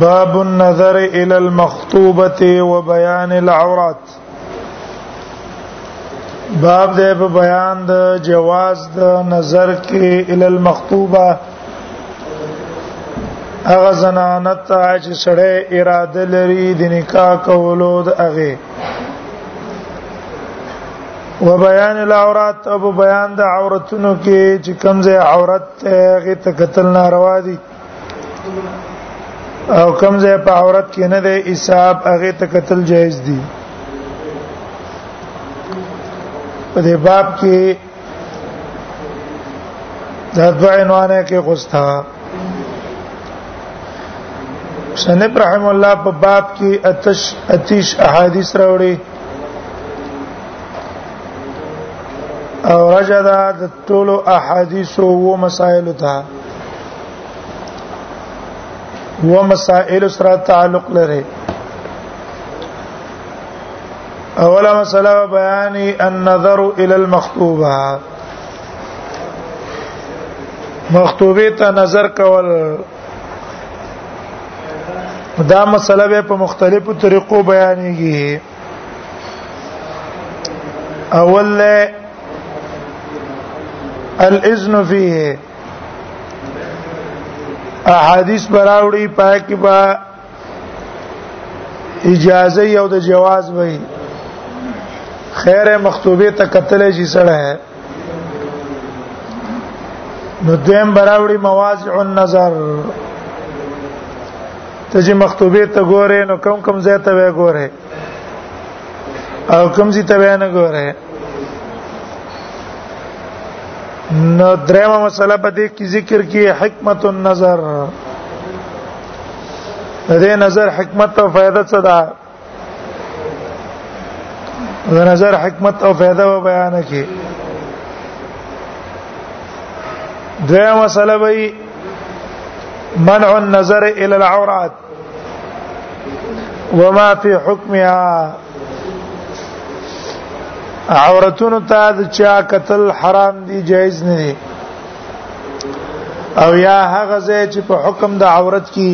باب النظر الى المخطوبه وبيان العورات باب دې په بیان د جواز د نظر کې ال المخطوبه هغه زنانه ته چې سړی اراده لري د نکاح کولو د هغه و بیان العورات او بیان د عورتونو کې چې کمزه عورت هغه ته قتل ناروا دي او کم ځای په عورت کې نه دی حساب هغه ته قتل جایز دی په دې باب کې دا دوه عنوانه کې غوستا سنب رحم الله په باب کې اتش اتش احادیث راوړي او رجدا د ټولو احادیث وو مسائل ته و مسائل سره تعلق لري اوله مسله بیان النظر الى المخطوبه مخطوبه ته نظر کول دا مسله به په مختلفو طریقو بیانېږي اول الاذن فيه احادیث براوړي پاکي با اجازه یو د جواز وي خیر مخطوبه ته قتل شي سره ہے نو دیم براوړي مواضع النظر ته چې مخطوبه ته ګوره نو کم کم ځای ته وې ګوره او کوم چې ته بیان غوړې نو درېمه مسله په دې کې ذکر کې حکمت النظر دې نظر حکمت او فائدہ څه ده د نظر حکمت او فائدہ و بیان کې دویمه مسله وی منع النظر الى العورات وما فی حکمها عورتونو ته د چا قتل حرام دي جایز نه دي او یا هغه ځای چې په حکم د عورت کې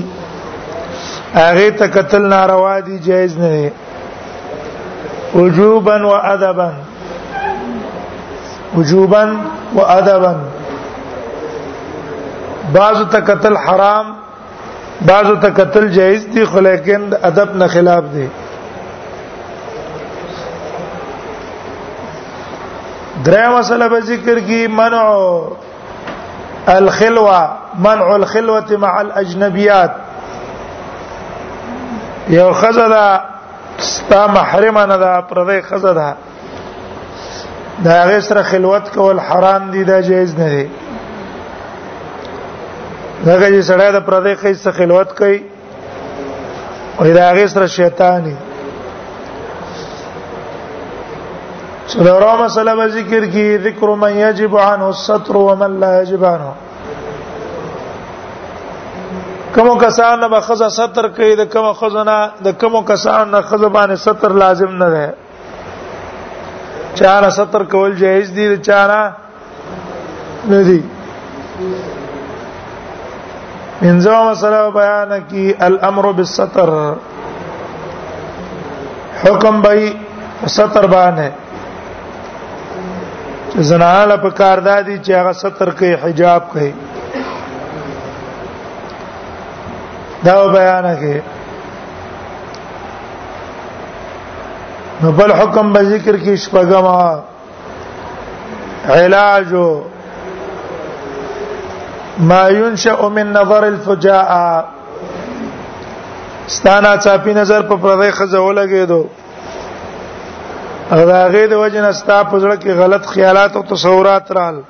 هغه ته قتل ناروا دي جایز نه دي وجوبا وادبا وجوبا وادبا بعض ته قتل حرام بعضو ته قتل جایز دي خو لیکن ادب نه خلاف دي درې مسله به ذکر کی منع الخلوه منع الخلوه مع الاجنبيات یو خزدا ستا محرم نه دا پردې خزدا دا هغه سره خلوت کول حرام دي دا جایز نه دي دا چې سړی د پردې خې سره خلوت کوي او دا هغه سره شیطان دي څلورو مسله به ذکر کی ذکر من یجب عنه الستر ومن لا یجب عنه کوم کسان به خزه ستر کوي د کوم خزنه د کوم کسان نه خزه باندې ستر لازم نه ده چانه ستر کول جایز دي چانه نه دي انځو مسله بیان کی الامر بالستر حکم بای ستر باندې زناله په کار دادی چې هغه ستر کوي حجاب کوي دا بیان کې نو بل حکم به ذکر کې شپږم علاج ما ينشأ من نظر الفجاء ستانا چاپی نظر په پردې خزه ولګېدو او دا غې د وجنه ستا په ځړ کې غلط خیالات او تصورات رال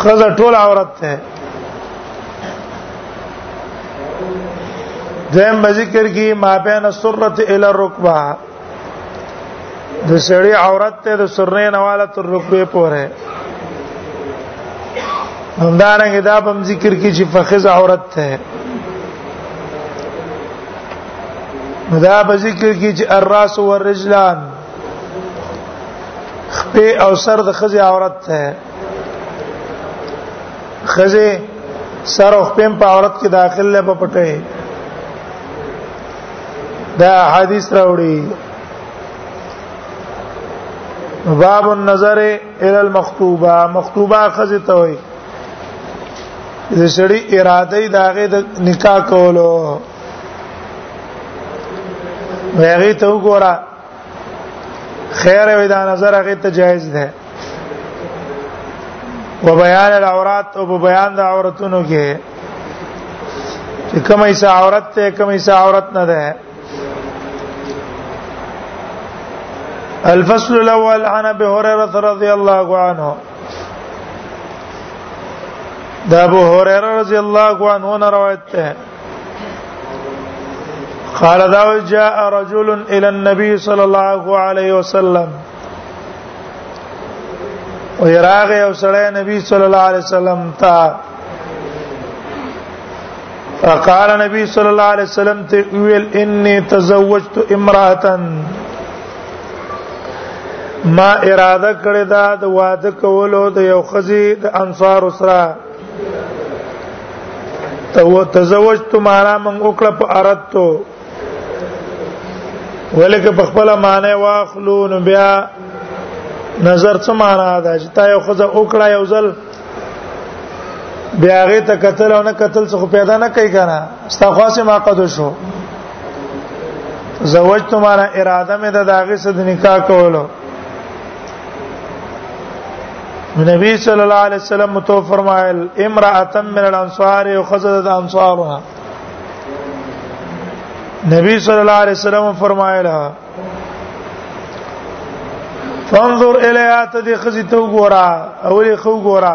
خزه ټول عورت ته دیم ذکر کی ما بین السرۃ الی الرکبه د سړی عورت ته د سرې نواله تر رکبه پورې همدارنګ دا بم ذکر کی چې فخذ عورت ته دا به ذکر کی چې الراس والرجلان خپې او سر د خزي عورت ده خزي سر او خپې په عورت کې داخل له په پټه دا حدیث راوړي باب النظر الى المخطوبه مخطوبه خزي ته وي د سړي اراده داغه د نکاح کولو هغه ته وګوره خیر وي دا نظر هغه ته جایز ده و بیان العورات او په بیان د عورتونو کې چې کومه ایسه عورت ته کومه ایسه عورت نه ده الفصل الاول عن ابي هريره رضي الله عنه دا ابو هريره رضی الله عنه روایت ده قال دا جاء رجل الى النبي صلى الله عليه وسلم ويراغ او سړی نبی صلی الله علیه وسلم تا فقال نبی صلی الله علیه وسلم ته ویل انی تزوجت امراه ما اراده کړې ده د واده کولو د یو خزي د انصار سره تو تزوجت معنا من وکړه په اردتو ولکه په خپل معنی واخلو نو بیا نظر څه معنا ده چې تا یو خزه وکړه یو ځل بیا هغه ته قتل او نه قتل څه پیدا نه کوي کنه ستا خاصه ما قد شو زوجت معنا اراده مې ده داغه سره نکاح کولو نبی صلی الله علیه وسلم تو فرمایل امراه من الانصار او خزد انصارها نبی صلی الله علیه وسلم فرمایل فانظر الیات دې خزی تو ګورا اولې خو ګورا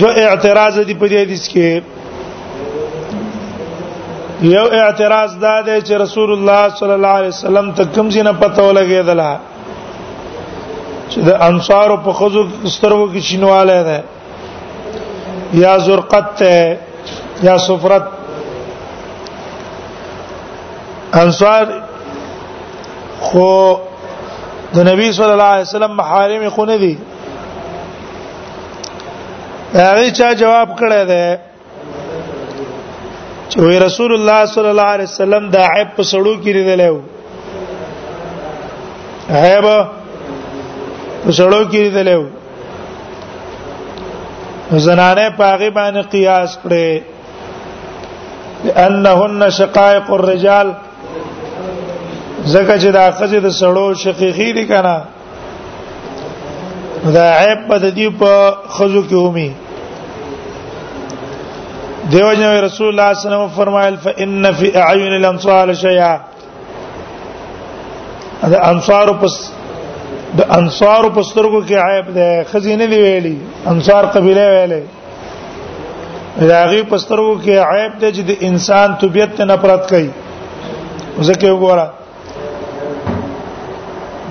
دو اعتراض دي په دې حدیث کې یو اعتراض دا دی چې رسول الله صلی الله علیه وسلم ته کوم ځای نه پته ولګېدل چې د انصار په خزو سترګو کې شینواله ده یا زرقت ته یا سفرت انصار خو د نبی صلی الله علیه وسلم محارم خو نه دي هغه چا جواب کړی دی چې وی رسول الله صلی الله علیه وسلم دا عیب په سړو کې لیدل و عیب په سړو کې لیدل و زنانه پاغي باندې قیاس کړي انهن شقائق الرجال زکه چې دا خزه د سړو شقیقی دي کنه دا عیب په دې په خزو کې همي دیو جن رسول الله صلی الله علیه وسلم فرمایل فإن فی اعین الانصار شیئا دا انصار پس د انصار په سترګو کې عیب ده خزینه دی ویلي انصار قبيله ویلي راغي په سترګو کې عیب ده چې د انسان طبيعت نه پرات کوي ځکه وګوره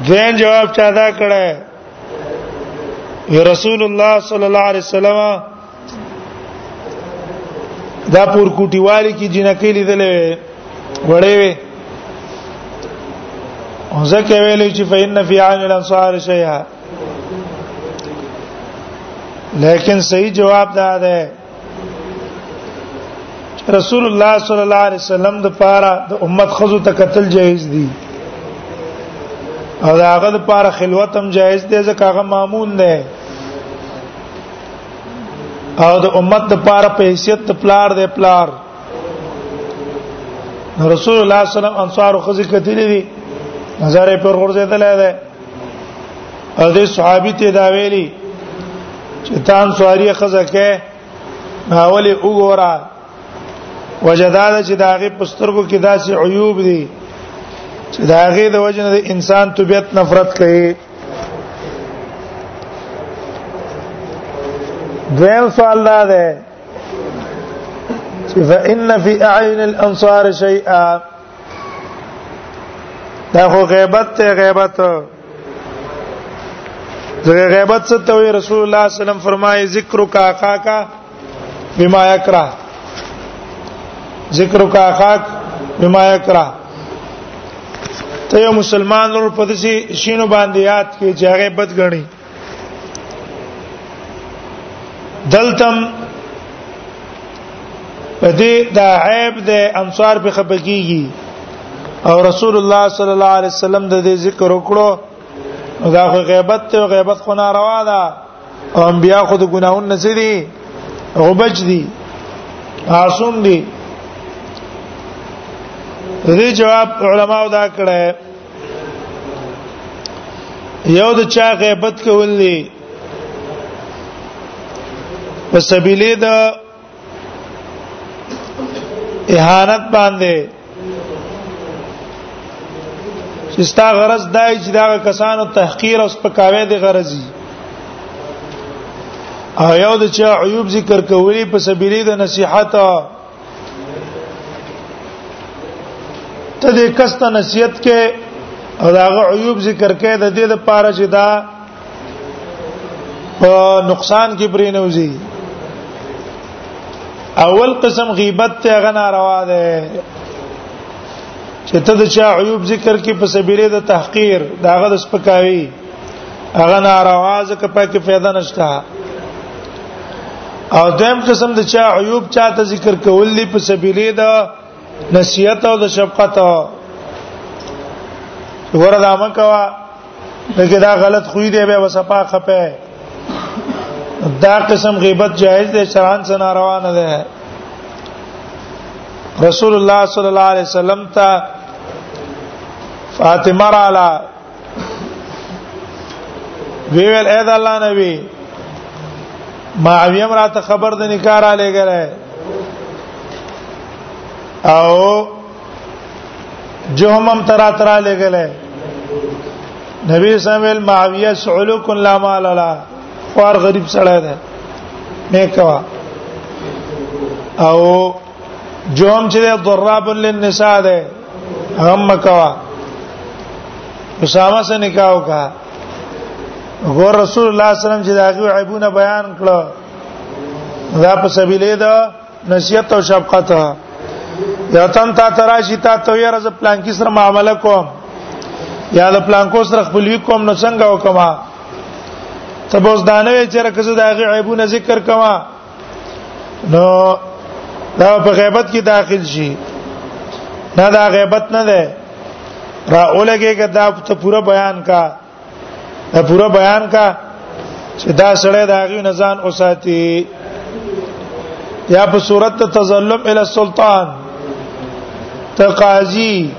دویم جواب چا دا کړه رسول الله صلی الله علیه وسلم دا پور کوټیوالي کې جنکې لیدلې وړې وې او ځکه ویلې چې فإن فی عام الانصار شیئا لیکن صحیح جواب دا ده رسول الله صلی الله علیه وسلم د پاره د امت خزو ته قتل جایز دي او دا هغه د پاره خلوت هم جایز دي ځکه هغه مامون دی او د امت د پاره په حیثیت د پلار دی پلار رسول الله صلی الله علیه وسلم انصار خزو کتلی دي نظر پر غرزه ته لاله او دې صحابي ته دا ویلي چې تان سواری خزه کې اولی وګوره وجداد چې داغه پسترګو کې داسې عیوب دي چې داغه د وجه نه انسان طبيعت نفرت کوي دویم سوال دا ده چې فإن في أعين الأنصار شيئا دا خو غیبت ته غیبت زګه غیبت څه ته وی رسول الله صلی الله علیه وسلم فرمایي ذکر کا کا کا بما یکرا ذکر کا کا بما یکرا ته یو مسلمان ور پدې شینو باندې یاد کې چې هغه بد غني دلتم دې دا عیب د انصار په خپګيږي او رسول الله صلی الله علیه وسلم د دې ذکر وکړو دا خو غیبت ته غیبت خو ناروا ده او انبیا خو د ګناهونو نه سړي غبج دي معصوم دي دې جواب علماو دا کړه یو د چا غیبت کول نه په سبیلې د اهانت باندې چې ستا غرض دای چې دا کسانو تحقیر او سپکاوی دی غرضی او یو د چا عیوب ذکر کوي په سبیلې د نصیحت ته دې کس ته نصیحت کې او داغه عیوب ذکر کې د دې لپاره چې دا په نقصان کې پرې نه وځي اول قسم غیبت ته هغه ناروا ده چې ته د چا عیوب ذکر کې په سبیره د تحقیر داغه د سپکاوي هغه ناروا ځکه پکې فایده نشته او دیم قسم د چا عیوب چاته ذکر کول دی په سبیلې دا نصیحت او د شفقت وردا مکوا دغه دا غلط خوې دی به وسپا خپه دا قسم غیبت جائز دی شرعاً سنا روانه ده رسول الله صلی الله علیه وسلم ته فاطمه را وی ویل اې د الله نبی ما اویم راته خبر د نکاح را لګره او جهمم ترا ترا لګله نبی سمل معاویه سعلوک لا مال لا خوار غریب سړی دی نه کوا او جوم چې ضراب للنساء ده غم مکوا اسامه سره نکاح وکا غور رسول الله صلی الله علیه وسلم چې دا غو عیبونه بیان کړو دا په سبیلې دا نصیحت او شفقت یا تن تا تراشی تا تو یې رز پلان کې سره معاملې کوم یا د پلان کو سره خپل وی کوم نو څنګه وکما ته بوز دانه چې رکزه دا غو عیبونه ذکر کما نو دا په غیبت کې داخل شي نه دا غیبت نه ده را اولګه کدا ته پورا بیان کا دا پورا بیان کا چې دا سړی دا غي نزان اوساتی یا په صورت ته تظلم ال السلطان ته قاضي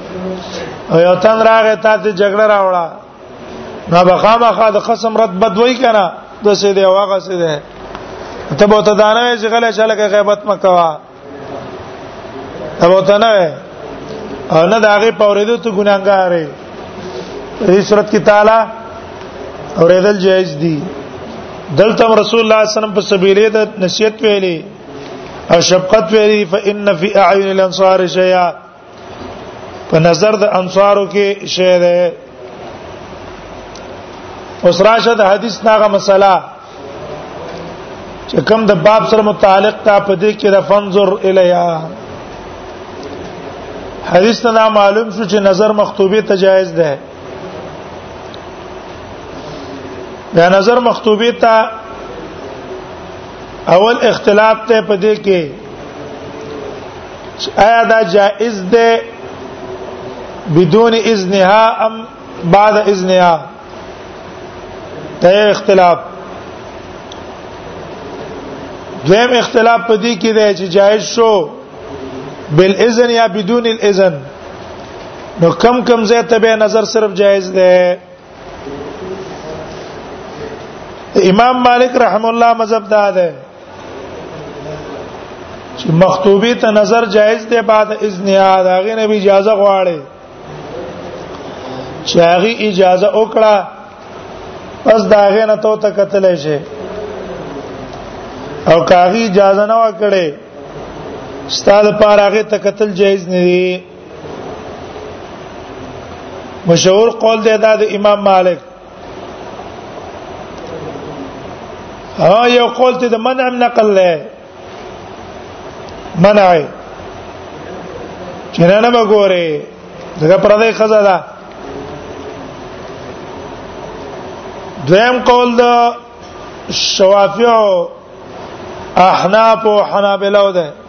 او یو تن راغی ته جګړه راوړه نو بخامه خا د قسم رد بد وای کنه د څه دی واغه څه دی ته به ته دانه چې غلې چاله کې غیبت مکوا ته به ته نه او نه داغه پوریدو ته ګناګارې دې صورت کې تعالی اوریدل جایز دي دلته رسول الله صلی الله علیه وسلم په سبیلې د نصیحت ویلي او شفقت ویلي فإن فی اعین الانصار شیئا په نظر د انصارو کې شی ده اوس راشه د حدیث ناغه مسله چې کوم د باب سره متعلق تا په دې کې د فنظر الیا حدیث ته معلوم شو چې نظر مخطوبه ته جایز ده دا نظر مخطوبه ته اول اختلاف ته په دې کې چې آیا دا جائز ده بدون اذنها ام بعد اذنها ته اختلاف دویم اختلاف په دې کې دی چې جائز شو بالاذن یا بدون الاذن نو کم کم زه ته به نظر صرف جائز ده امام مالک رحم الله مذهب دا ده چې مخطوبه ته نظر جایز دی بعد اذن یاد هغه نبی اجازه غواړي چې هغه اجازه وکړه پس دا هغه نه تو ته قتل شي او کاغي اجازه نه وکړي استاد پار هغه ته قتل جایز نه دی مشهور قول دی دا د امام مالک ها یو قول ته د منع نقل له منع چې نه نه وګوره دغه پردې خزا ده دویم قول د شوافیو احناف او حنابلو ده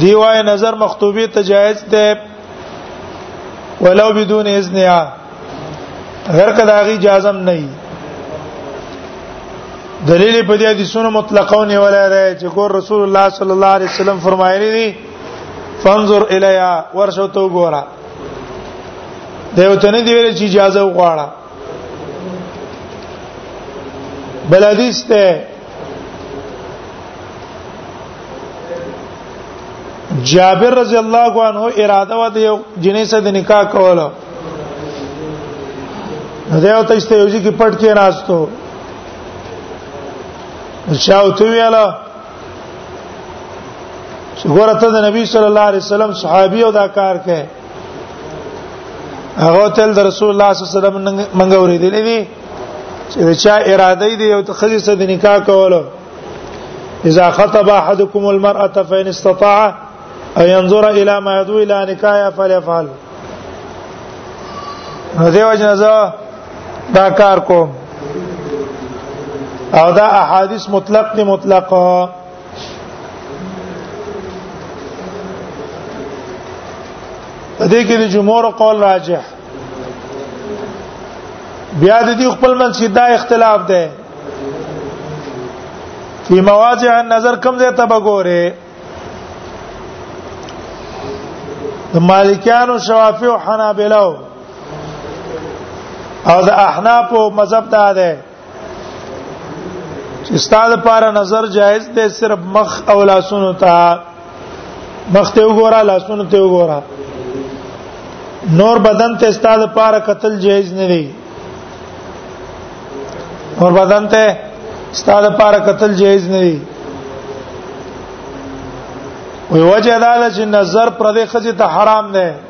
دی وای نظر مخطوبه ته جایز ده ولو بدون اذنها غیر کدا غي جازم نه وي دلیل په دې حدیثونو مطلقونه ولا راځي چې ګور رسول الله صلی الله علیه وسلم فرمایلی دي فانظر الیا ورشو تو ګورا دیو ته نه دی ویل چې اجازه وغواړه بل حدیث ته جابر رضی الله عنه اراده و دی جنې سره د نکاح کوله دا یو تاسو ته یو ځکه پټ کې راستو چاو ته ویاله چې ګوره ته د نبی صلی الله علیه وسلم صحابي او دا کار کوي هغه تل د رسول الله صلی الله علیه وسلم منګه ورېدلې دي چې چا اراده دي یو تخزي سره د نکاح کولو اذا خطب احدكم المرأه فان استطاع ان ينظر الى ما يدعو الى نکاح فليفعل نو دیو جنازه دا کار کوم او دا احادیث مطلق دی مطلقه دې کې د جمهور قول راجح بیا د دې خپل منځ کې دا اختلاف دی چې مواضع نظر کم ځای ته بګوره د مالکیانو شوافی او حنابلو او د احناف مذهب ته ده چې ستاد لپاره نظر جایز دی صرف مخ او لاسونو ته مخ ته وګوره لاسونو ته وګوره نور بدن ته ستاد لپاره قتل جایز نه دی نور بدن ته ستاد لپاره قتل جایز نه دی وی وجه دا چې نظر پر دې خځه ته حرام دی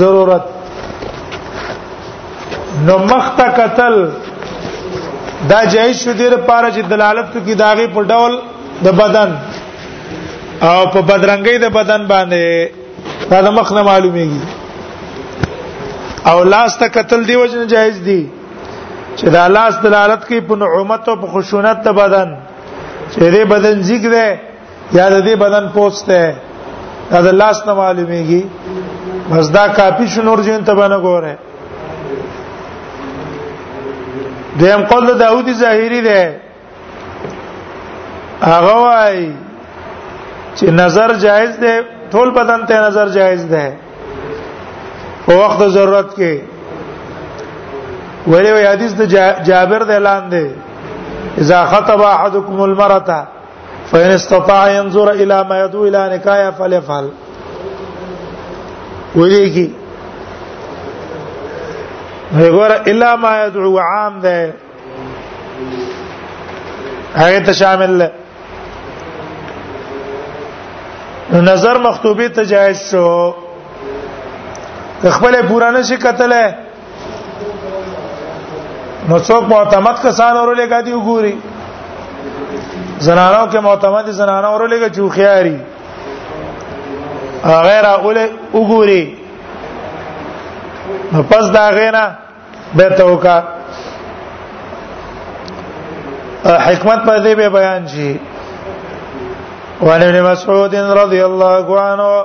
ضرورت نو مخته قتل دا جایز شو دیر پاره چې دلالت کوي داغه په ډول د بدن او په بدرنګي د بدن باندې دا د مخ نه معلومیږي او لاس ته قتل دی وجنه جایز دی چې دا لاس دلالت کوي په نعومت او په خشونت د بدن چې دې بدن ذکر ده یا د دې بدن پوست ده دا د لاس نه معلومیږي بس دا کافی شنور جون ته باندې ګوره دیم قول د داوودی ظاهری ده هغه وای چې نظر جایز ده ټول بدن ته نظر جایز ده په وخت ضرورت کې ویلو حدیث د جابر ده لاندې اذا خطب احدكم المرأه فإن استطاع ينظر إلى ما يدعو إلى نکاح فليفعل ولېږي وګوره الا ما يدعو عام ده هغه ته شامل ده نظر مخطوبه ته جایز شو خپل پورانه شي کتله نو څوک معتمد کسان ورولېګا دی وګوري زنانو کې معتمد زنانو ورولېګا چې خياري غیر اوله وګوري نو پس دا غینا به توکا حکمت په دې به بیان شي وعن ابن مسعود رضی الله عنه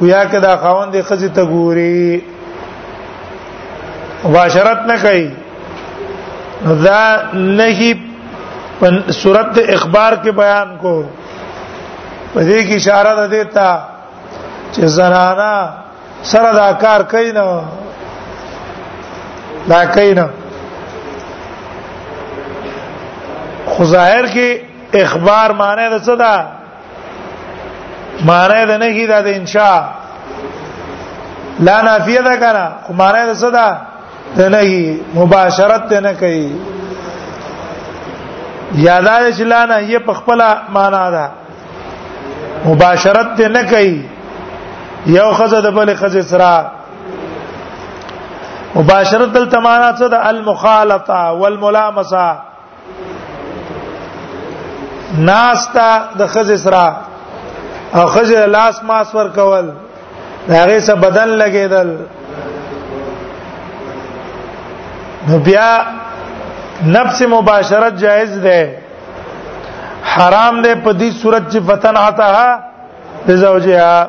ویا کدا خاوند خزي ته ګوري مباشرت نه کوي دا نهي په صورت اخبار کې بیان کو په دې کې اشاره ده دیتا چې زنانا سره دا کار کوي نه دا کوي نه خو ظاهر کې اخبار معنی څه ده معنی د نهي د انشاء لا نافیه ده کنه خو معنی د صدا د نهي مباشرت ته نه کوي یادا چې لا نهي په خپل معنی ده مباشرت ته نه کوي یو خزه د بل خزه سره مباشرت دلته معنا څه ده المخالطه والملامسه ناستا د خزې سره او خزې لاس ماس ور کول هغه سره بدن لګیدل نو بیا نفس مباشرت جائز ده حرام ده په دې صورت چې فتن عطاها د زوجها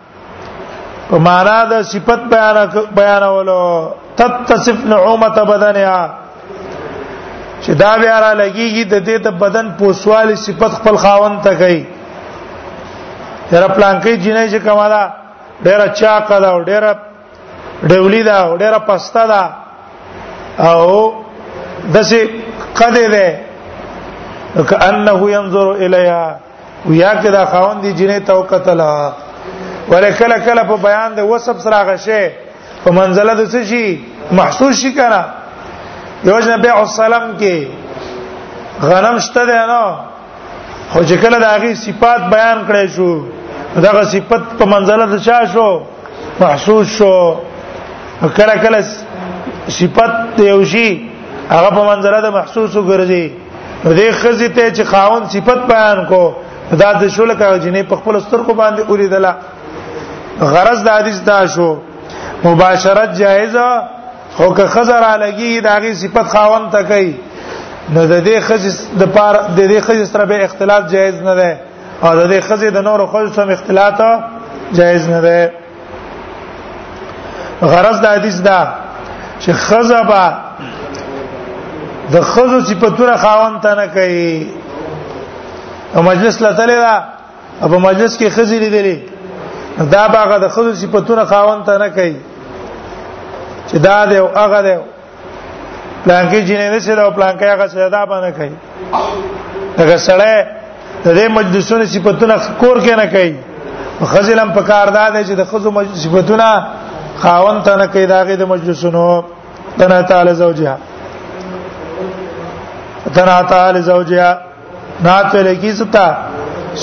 په معنا د صفت بیان بیانولو تتصف نعومه بدنها چې دا بیا را لګیږي د دې د بدن پوسوالي صفت خپل خاوند ته کوي یره پلانکې جنې چې کماله ډېر چاق دا او ډېر ډېولی دا او ډېر پستا دا او دسه قدې ده کأنه ينظر اليها ویا کې دا خاوند دی جنې تو قتل ولې کله کله په بیان د وسب سره غشه په منزله د څه شي محسوس شي کنه یوجنه بیع السلام کې غنم شته دی نه خو چې کله د هغه صفات بیان کړی شو دغه صفت په منزله د چا شو محسوس شو کله کله صفت یو شي هغه په منزله د محسوس وګرځي دې خزي ته چې خاون صفت بیان کو دا د شول کاو جنې په خپل سترګو باندې اوریدله غرض د حدیث دا شو مباشرت جایزه خو که خزر علیږي دا غي صفت خاون ته کوي نو د دې خزي د پار د دې خزي سره به اختلاط جایز نه ده او د دې خزي د نور خزي سره اختلاط جایز نه ده غرض د حدیث دا چې خزبا د خزو صفاتونه خاون ته نه کوي او مجلس لته دا په مجلس کې خزې لیدلې دا باغه د خزو صفاتونه خاون ته نه کوي چې دا دی او هغه دی پلانکې جنې نه سره او پلانکې هغه سره دا باندې کوي هغه سره د دې مجلسونو صفاتونه کور کې نه کوي خزلم په کار دا دی چې د خزو صفاتونه خاون ته نه کوي داغه د مجلسونو تنا تعالی زوجها تنا تعالی زوجها نعت ویل کی ستا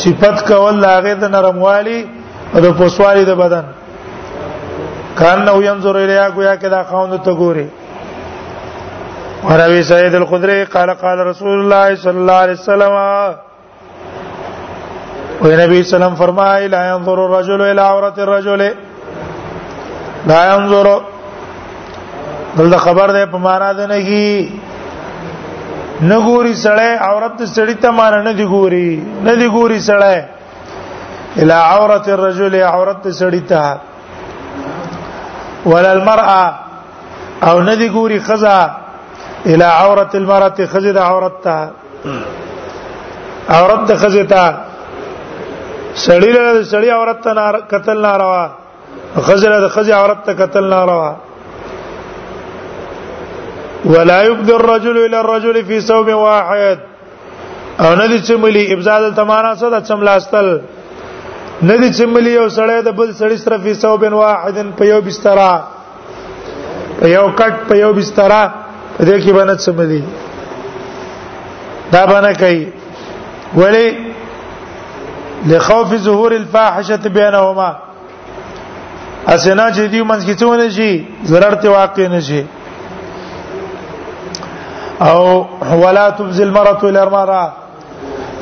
صفت کول لاغه د نرموالی او د پوسوالی د بدن کان نو ينظر الیا گویا کدا خوند ته ګوري وروي سید الخدری قال قال رسول الله صلی الله علیه وسلم او نبی سلام فرمای لا ينظر الرجل الى عورت الرجل لا ينظر بل خبر ده په معنا ده نه کی نګوري سړی عورت سړی ته مان نه دی ګوري نه دی ګوري سړی الى عورت الرجل عورت سړی ته ولا المرأه او نه دی ګوري خزا الى عورت المرأه خزا عورت ته عورت د خزه ته سړی له سړی عورت ته نار قتل ناروا خزه له خزه عورت ته قتل ناروا ولا يبدي الرجل الى الرجل في ثوب واحد او نه دي چې ملي ابزاد تمانا څه د چملاستل نه دي چې ملي یو سړی د بل سړی سره په ثوب واحد په یو بستر په یو کټ په یو بستر دې کې باندې سمدي دا باندې کوي ولی لخوف ظهور الفاحشه بينهما اسنا چې دی منځ کې څه ونه شي zarar ته واقع نه شي او ولا تبذل المرأة الى المرأة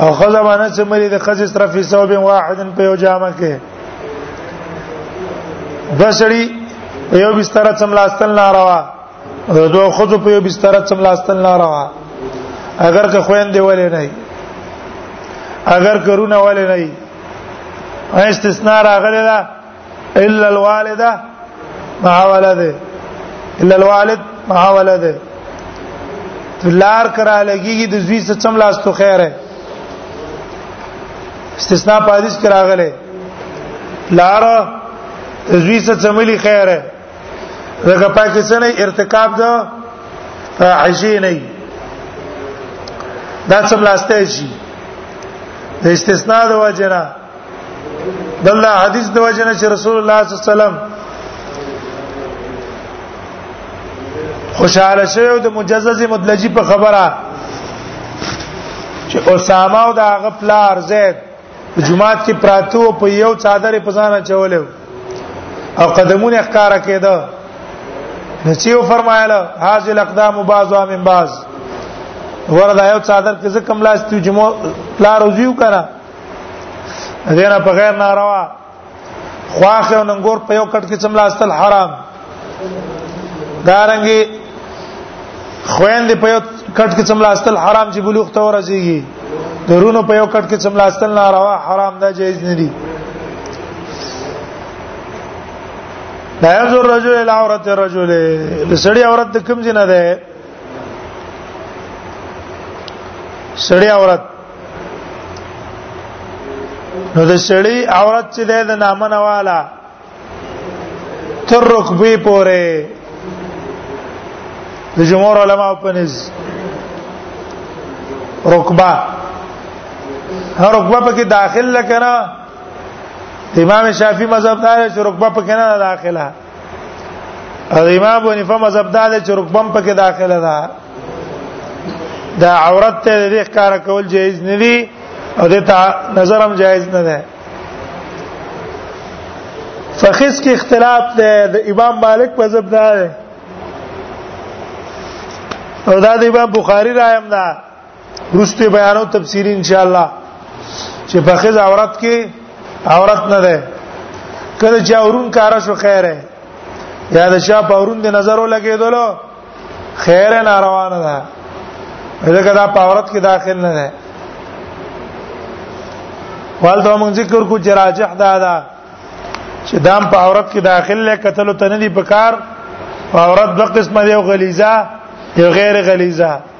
او خزه باندې چې مری د خزه سره په ثوب واحد په یو جامه کې دسړي یو بستر څملاستل ناروا دوه خود په یو بستر څملاستل ناروا اگر که خويند دی ولې نه اگر کرونه ولې نه استثناء راغلی دا الا الوالده مع ولده الا الوالد مع ولده لار کرا لګیږي د زوی څخه چم لاس تو خیره استثناء په حدیث کې راغله لار زوی څخه چملی خیره دغه پاکه څه نه ارتکاب ده عشی نه دا څم لاسته شي د استثناء د وجنه د الله حدیث د وجنه چې رسول الله صلی الله علیه وسلم خوشاله شوی او د مجزز مدلجی په خبره چې اسامه او د هغه پلار زید جمعات کې پراتو په یو چادر په ځان چولې او قدمونه ښکارا کېده نسیو فرمایله هاذ الاقدام بعض و من بعض وردا یو چادر کې زکم لاستو جمعو پلار وزیو کړه دینه په غیر ناروا خواخه او ننګور په یو کټ کې چملا استل حرام دارنګي خويندې په یو کټ کې چملا استل حرام چې بلوغ ته ورسیږي درونو په یو کټ کې چملا استل ناروا حرام ده جایز نه دي لا ينظر الرجل الى عورت الرجل لسړي عورت کوم ځای نه ده سړی عورت نو د سړی عورت چې ده د نامن والا تر رکبې پورې د جمهور علما په نس رکبه هر رکبه پکې داخل لکنه امام شافعي مذهب دار چې رکبه پکې نه داخله او امام ابو حنیفه مذهب دا دی چې رکبم پکې داخله ده دا عورت ته د ښکار کول جایز نه دي او د نظر هم جایز نه ده فخص کې اختلاف ده د امام مالک مذهب نه ده او دا د امام بخاری رایم ده روسته بیانو تفسیر ان شاء الله چې په خز عورت کې عورت نه ده کله چې اورون کار شو خیر ہے یا د شاه په اورون د نظر ولګېدلو خیر نه روانه ده ځکه دا په عورت کې داخل نه ده والته موږ ذکر کو چې راجح ده دا چې دام په عورت کې داخل لې قتل ته نه دی پکار عورت د قسمه دی غلیظه یو غیر غلیظه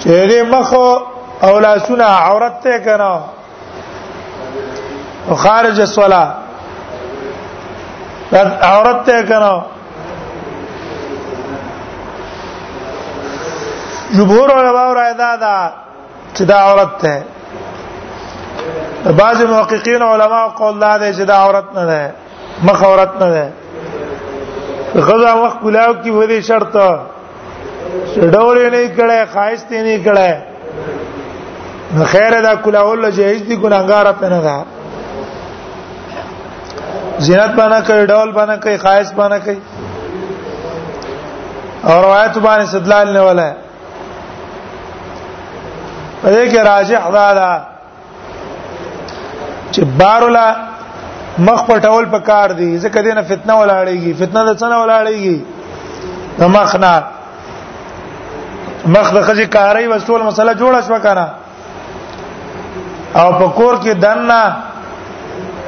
چې دې مخ او لاسونه عورت ته کنا او خارج الصلاه دا عورت ته کنا جمهور علماء رائے دا دا چې دا عورت ته بعض محققین علما قول دا دی چې دا عورت نه ده مخ عورت نه ده غزا وخت کلاو کی ودی شرط ډول نه کړه خواهش ته نه کړه نو خیر دا کلاول جهیز دی ګناګار په نه ده زینت باندې کوي ډول باندې کوي خواهش باندې کوي او روایت باندې استدلال نه ولا پدې کې راجح دا ده چې بارولا مخ پټول پکار دی ځکه دینه فتنه ولاړېږي فتنه د څنګه ولاړېږي د مخ نه مخ د خځې کاري وسول مسله جوړه شو کنه او په کور کې دنه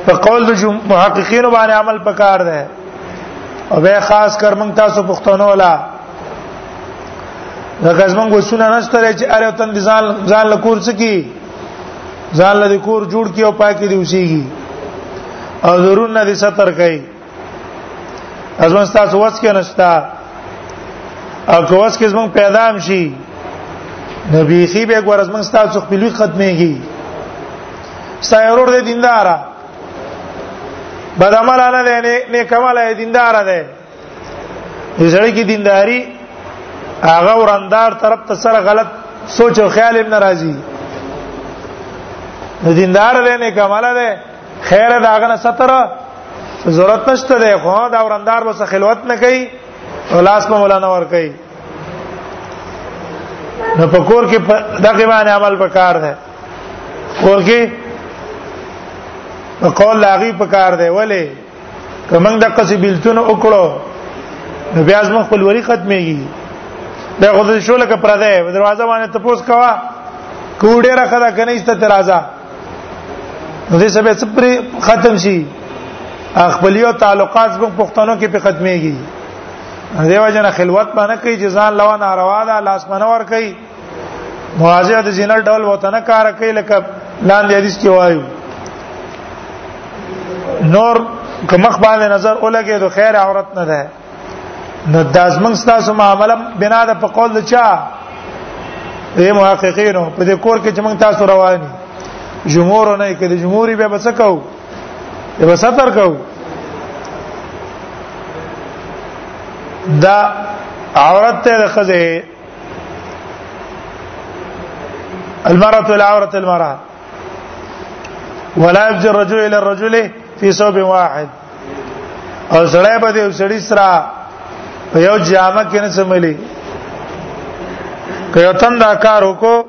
په قول د محققین باندې عمل پکار دی او به خاص کر موږ تاسو پښتنو ولا دا غزمن غوښونه نشته چې اره تن ځان ځان لکور څکی ځان له کور جوړ کی او پاکي دی وسیږي او ضرور نه دي ستر کوي ازمن تاسو وڅ کې نشتا او که وڅ کې زمون پیدا هم شي نبی خي به ګور ازمن تاسو خپلوي ختميږي سایرور دې دیندارا بدعمل نه نه نه کمال دیندار دی د زړه کې دینداری هغه ورندار طرف ته سره غلط سوچ او خیال هم ناراضي د دیندار له نه کماله ده خیر دا هغه نه ستر ضرورت نشته ده خو دا ورندار وسه خلوت نه کوي او لاس په مولانا ور کوي نو په کور کې دغه باندې عمل وکړ ده کور کې په قول لاغي پکار دی ولی کمنګ د قصې بلتون وکړو نو بیا زمو خپل وری ختميږي دا خو د شو لکه پر ده دروازه باندې تپوس کوا کوډه را خدا کنه است ترازا نو دې سبه سپری ختم شي خپلیو تعلقات زمو پښتنو کې په ختميږي دیو جن خلوت باندې کوي جزان لوا ناروا ده لاس منور کوي مواضع د زینل ډول وته نه کار کوي لکه لاندې حدیث کې وایو نور کمخ باندې نظر ولګي د خیر عورت نه ده نو دازمن ستاسو معاملې بنا د په قول چا اے محققینو په دې کور کې چې موږ تاسو رواني جمهور نه کې د جمهوري به بس کو به ستر کو دا عورت ته خزه المرأة لا عورة المرأة ولا يفجر الرجل الى الرجل في ثوب واحد او سړی به دی سړی سره په یو جامه کې نه سملی که یو تن دا کار وکړو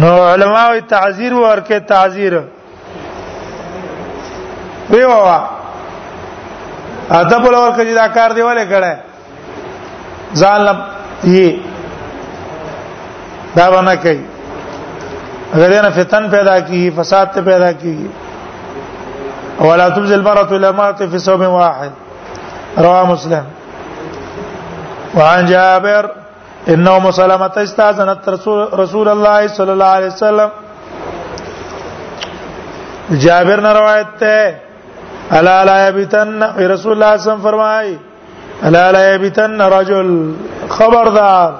نو علماء تعذير ورکه تعذير دی وا اته په لور کې دا کار دی ولې کړه ځان لم یي دا ونه کوي اگر نه فتن پیدا کی فساد ته پیدا کی ولا تبذل المرأة الى المرأة في ثوب واحد رواه مسلم وعن جابر ان ام سلمہ استاذنت رسول رسول الله صلی الله علیه وسلم جابر نے روایت ہے الا لا یبتن رسول الله صلی الله فرمائے الا لا یبتن رجل خبردار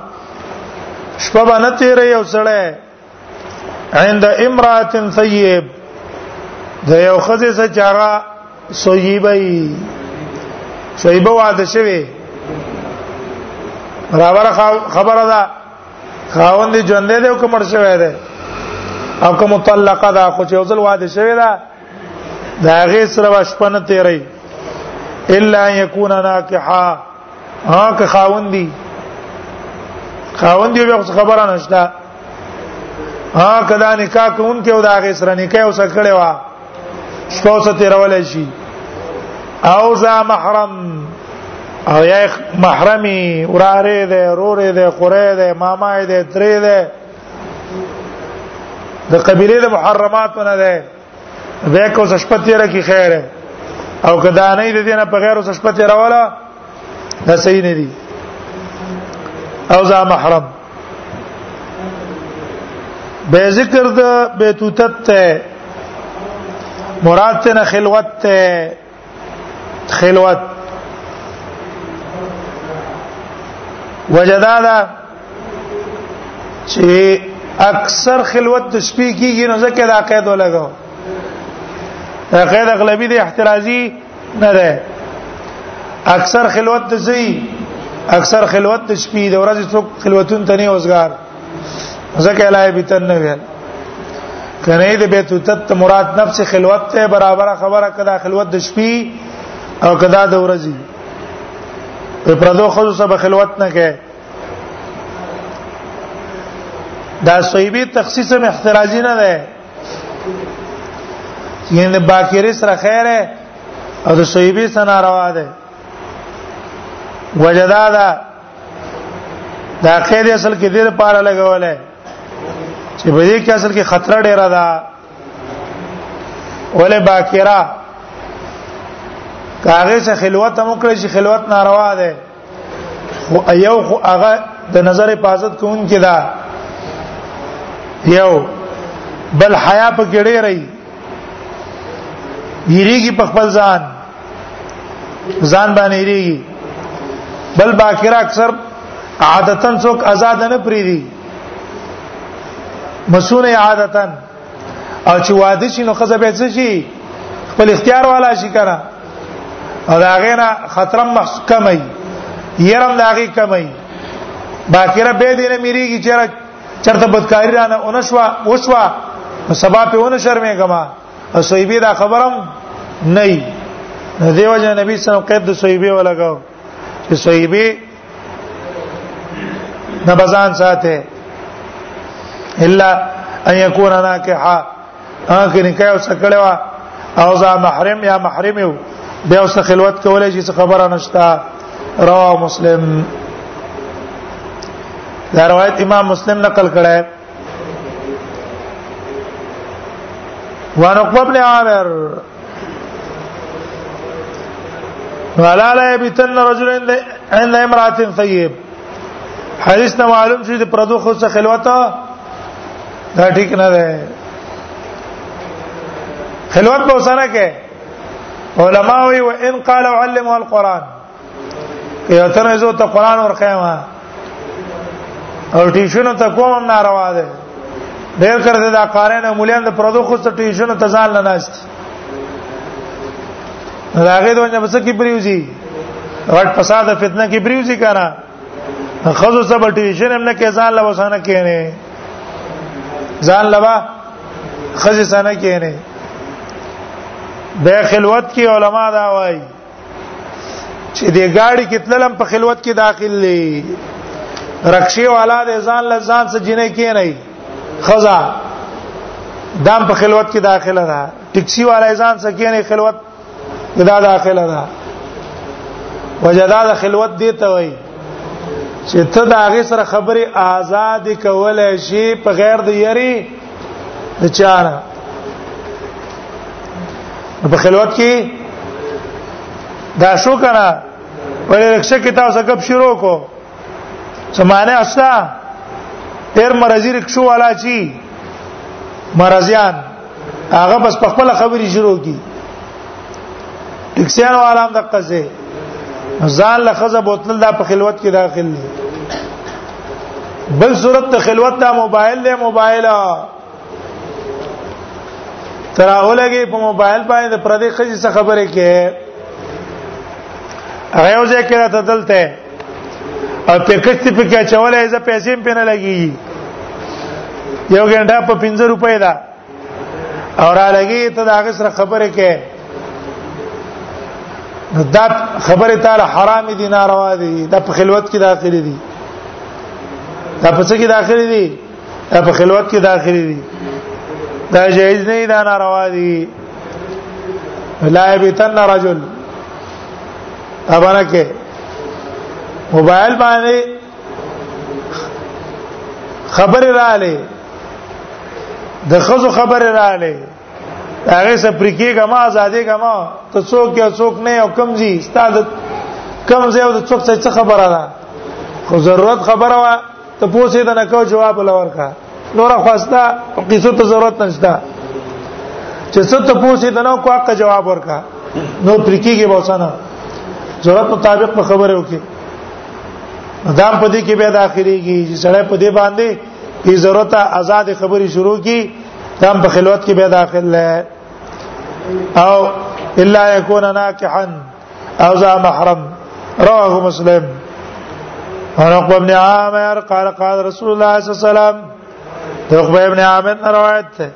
شپه باندې تیرې یو سړی عند امراه ثيب د یو خزه سره چاغه سویبای سویبه واده شوی برابر خبره ده خاوند ژوند دی او کومر شوی دی او کوم مطلقه ده خو چې اوزل واده شوی ده دا غي سره وشپنه تیری الا یکون ناکحه ها که خاوندي خاوندي به خبره نشته ها کدا نکاح کون کې او دا غي سره نکاح اوس کړي وا شپوسه تیرول شي او ذا محرم او یا محرمي وراره ده روره ده خوره ده ماما ده ترې ده د قبيله د محرمات نه ده وې کو څه شپه تیر کی خیر او کدا نه دې دینه په غیر څه شپه تیر ولا دا صحیح نه دي او ذا محرم به ذکر د بیتوتت ته مراد ته خلوت ته خلوت وجدا دا چې اکثر خلوت د شپې کیږي نو ځکه دا قید ولګاو دا قید اغلبي د احترازي نه ده اکثر خلوت د زی اکثر خلوت د شپې د ورځې څوک خلوتون تنه اوسګار ځکه لا بیتن نه ویل کنه دې بیت تت مراد نفس خلوت ته برابر خبره کړه خلوت د شپې او کدا د ورځې په پردو خو سره خلوت نه کې دا صحیبی تخصیص هم احتراجی نه ده یعنی باکری سره خیره او د صحیبی سره روا ده وجدادا دا قید اصل کې ډیر پاره لګولای چې په دې کې اصل کې خطر ډیر ده ولې باکرا کاغه څخه خلوت هم کړی چې خلوت ناروا ده خو یو خو هغه د نظر حفاظت کوون کې ده یو بل حیا په کې ډیر ای یریږي په خپل ځان ځان باندې ریږي بل باکر اکثر عادتا څوک آزاد نه پریدي مسونه عادتا او چې واده شي نو خزه به څه شي خپل اختیار والا شي کنه او دا غینا خطر محسوس کمي يرم دا غي کمي باکره به دې نه میریږي چې چرته بدکاری رانه اونشوا وشوا سبا په اون شرمې کما او صحیبه دا خبرم نه ای دیو جن نبی صلی الله علیه وسلم قید د صحیبه ولګاو چې صحیبه نه بزان ساته الا ان يكون ناکحا هغه نکاح او سکړه وا او ځا محرم یا محرم یو بیا اوس خلوت کولای شي خبره نشتا رواه مسلم دا روایت امام مسلم نقل کړه وعن عقبه بن عامر قال لا يبتن رجل عند امراه ثيب حدیث نه معلوم شي د پردو خو څخه خلوت دا ټیک نه ده خلوت به وسره کې علما وی وان قال علموا القران یو تر ایزو ته قران ور قیامه او ټیشنو ته کوم ناروا ده ډیر کړه د قارین مولیان د پردو خو ته ټیشنو ته ځان نه ناشت راغې دونه بس کی پریوزی غټ فساد فتنه کی پریوزی کنه خزو سب ټیشن هم نه کې ځان لا وسانه کینه ځان لبا خزې سانه کینه به خلوت کې علما دا وایي چې د ګاډي کې تللم په خلوت کې داخل لې رکشي والا د ځان له ځان سره جنې کې نه خزا دام په خلوت کې داخله ده ټکسي والا ځان سره کې نه خلوت دا داخله ده وجدا د خلوت دی ته وای چې ته دا غي سره خبره آزاد کولای شي په غیر د یری د چانه په خلوت کې دا شو کنه ولې رخصه کې تاسو کب شروع کو سمانه استا تیر مرزی رخصو والا چی مرزیان هغه بس په خپل خبري شروع کی ټکسیان والا هم د قزه ځان له خزه بوتل دا په خلوت کې داخل دي بل صورت ته خلوت دا موبایل له موبایل تراولګي په موبایل باندې د پردي خزي څخه خبرې کې هغه یو ځای کې راته دلته او په کښتې په کې چولې ز پیسې په نه لګي یو ګنټه په 50 روپۍ ده اور علاوه ته دا غسر خبره کې نو دا خبره تعالی حرام دي ناروا دي دا په خلوت کې داخل دي دا په څه کې داخل دي دا په خلوت کې داخل دي دا جایز نه دا ناروا دي لا یبتن رجل ابانه کې موبایل باندې خبر رااله د خزو خبر رااله هغه سپری کېګه ما آزادې کما ته څوک یا څوک نه او کم زی استاد کم زی او څوک څه خبره ده خو ضرورت خبره وا ته پوسې ده نه کو جواب لور کا نور خواستا قصو ته ضرورت نشته چې څه ته پوسې ده نه کو حق جواب ورکا نو پرکیږي بوسانه ضرورت مطابق خبره وکي دام په دې کې به داخليږي چې سړی په دې باندې په ضرورت آزاد خبري شروع کی دام په خلوت کې به داخل نه او الا يكون ناكحا او ذا محرم رواه مسلم عن عقبه بن عامر قال قال رسول الله صلى الله عليه وسلم عقبه بن عامر روایت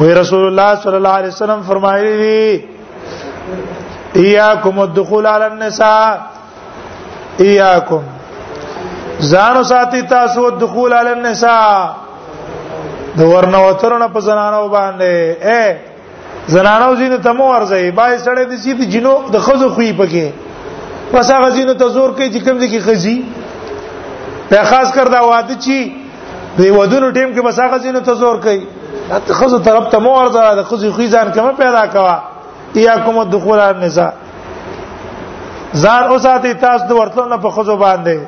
وی رسول الله صلی الله علیه وسلم فرمایلی دی ایاکم الدخول علی النساء ایاکم زانو ساتي تاسو الدخول علی النساء د ورنوترونه په زنانو باندې اے زنانو زینو ته مو ورځي بای سړې د سي د جنو د خزو خوې پکې پس هغه زینو ته زور کوي چې کوم ځای کې خزي په خاص کر دا واده چی دی ودونو ټیم کې بس هغه زینو ته زور کوي د خزو طرف ته مو ورځه د خزو خوې ځان کوم پیدا کوا یا کوم دخول النساء ځان اوساتې تاسو د ورتلو نه په خزو باندې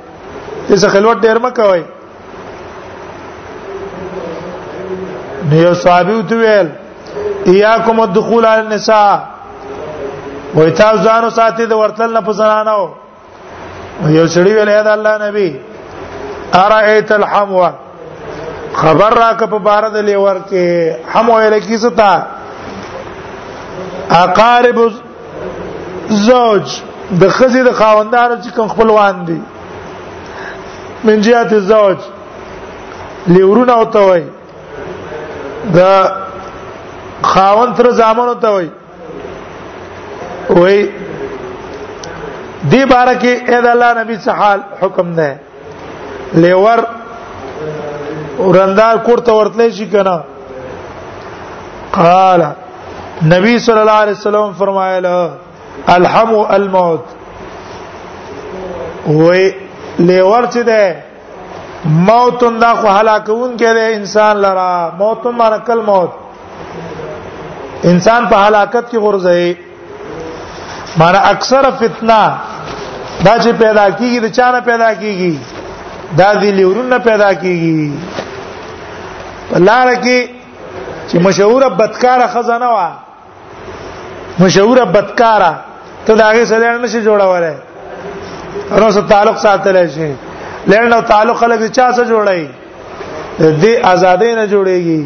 چې خلوت ډیر مکوئ نو یو صحابي وتویل اياکم الدخول على النساء وای تاسو ځانو ساتي د ورتل نه پزنانو یو سړي ویل اې دا الله نبی ارایت الحمو خبر راک په بار د لیور کې حمو اله کیسه تا اقارب زوج د خزې د خاوندانو چې کوم خپلوان دي من جهه الزوج لورونه او توي دا خاوند تر زامنو توي وای دی بارکه اې د الله نبی صحال حکم نه لیور ورندار کوړه ورتلې شي کنه قال نبی صلی الله علیه وسلم فرمایله الحم الموت وې لیور چې ده موت دا خو هلاکون کې ده انسان لرا موت مرکل موت انسان په هلاکت کې غورځي مانا اکثر فتنه دا چې پیدا کیږي د چانه پیدا کیږي دا د لیورونه پیدا کیږي لار کې چې مشهور بدکاره خزانه وا مشهور بدکاره ته دا هغه سره نه شي جوړاوره نو سره تعلق ساتل شي لړنه تعلق لګي چا سره جوړای دې ازادې نه جوړيږي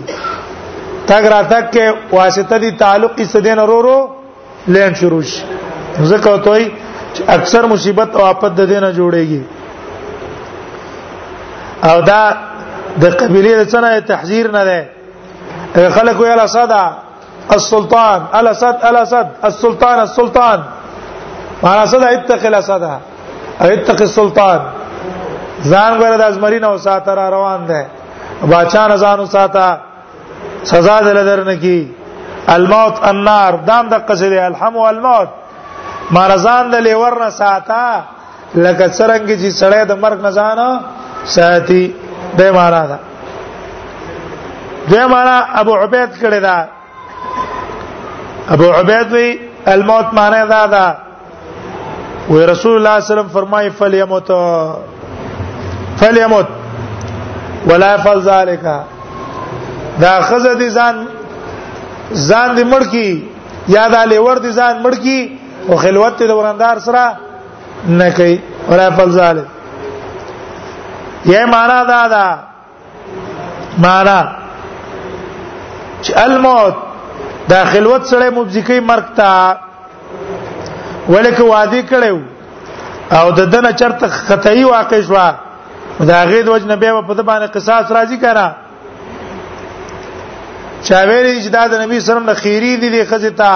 تګ را تک کې واسطه دي تعلق یې سدين ورورو لین شروع شي ځکه توي اکثر مصیبت او آفت د دینه جوړيږي او دا د قبيله رچنه تحذير نه ده خلکو یلا صدا السلطان الاسد الاسد السلطان السلطان معنا صدا اتق الاسد اتق السلطان ځان غره د ازمری نو ساتر روان ده باچا نه ځانو ساته سزا دل درنه کی الموت النار دام د قصدی الحم والموت مارزان د لیور نه ساته لکه څنګه چې سړی د مرګ نه ځان ساتي د معنا ده د معنا ابو عبید کړه دا ابو عبید وی الموت معنی دا ده وی رسول الله صلی الله علیه وسلم فرمای فلیموت فلیموت ولا يفعل ذلك دا خزه دي ځان ځان دې مړ کی یا دا لیور دي ځان مړ کی او خلوت دې وراندار سره نه کوي ولا يفعل ذلك یې معنا دا ده معنا چې الموت دا خلوت سره مبذکی مرګ تا ولکه وادي کړو او د دنه چرته خطای واقع شو دا غید وجنه به په د باندې قصاص راځي کړه چا ویلي چې دا د نبی صلی الله علیه وسلم د خیری دي د خزه تا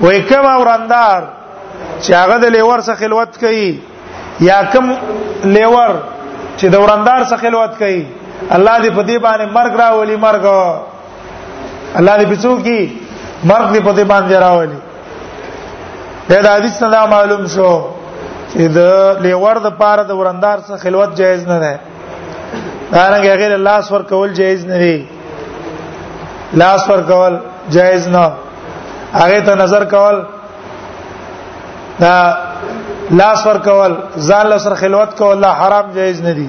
وای کما وراندار چې هغه د لیور څخه خلوت کوي یا کم لیور چې د وراندار څخه خلوت کوي الله دې په دې باندې مرګ راولي مرګ الله دې پڅو کی مرګ دې په دې باندې راولي دا د حدیث نه معلوم شو چې د لیور د پاره د وراندار څخه خلوت جایز نه ده دارنګ غیر لاس ور کول جایز نه دی لاس ور کول جایز نه هغه ته نظر کول دا لاس ور کول ځان له سره خلوت کول لا حرام جایز نه دی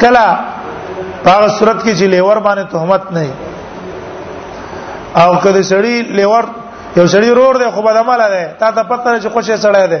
کلا په صورت کې چې لیور باندې تهمت نه او کله سړی لیور یو سړی رور دی خو بدعمل دی تا ته پته نه چې خوشې سړی دی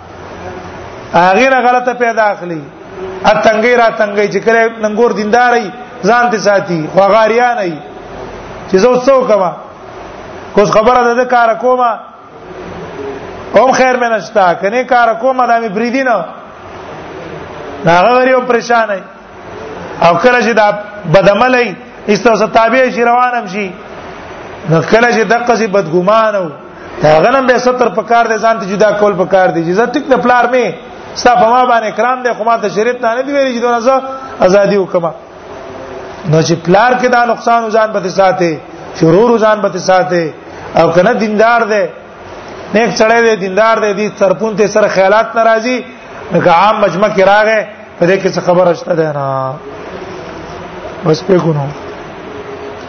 هغه نه غلطه پیدا اخلي ا تنګي را تنګي چې کله ننګور دینداري ځان ته ساتي خو غاریا نه وي چې زه څو کما کوس خبره ده کار کومه هم خیر مې نشتا کني کار کومه دا مې بریدینه هغه غریب پریشان دی او کله چې دا بدعملي استوسه تابع شي روانم شي نو کله چې دغه سي بدګمان او هغه نن به ستر پکار دي ځان ته جدا کول پکار دي چې زتک د پلار می ستا په ما باندې کرام دې خو ما ته شریعت نه دی ویلي چې دونه زه ازادي وکما نو چې پلار کې دا نقصان ځان به ساتي شرور ځان به ساتي او کنه دیندار دی نیک سړی دی دیندار دی دی ترپون ته سره خیالات ناراضي نو عام مجمع کې راغې په دې کې څه خبره شته ده نه بس په کو نو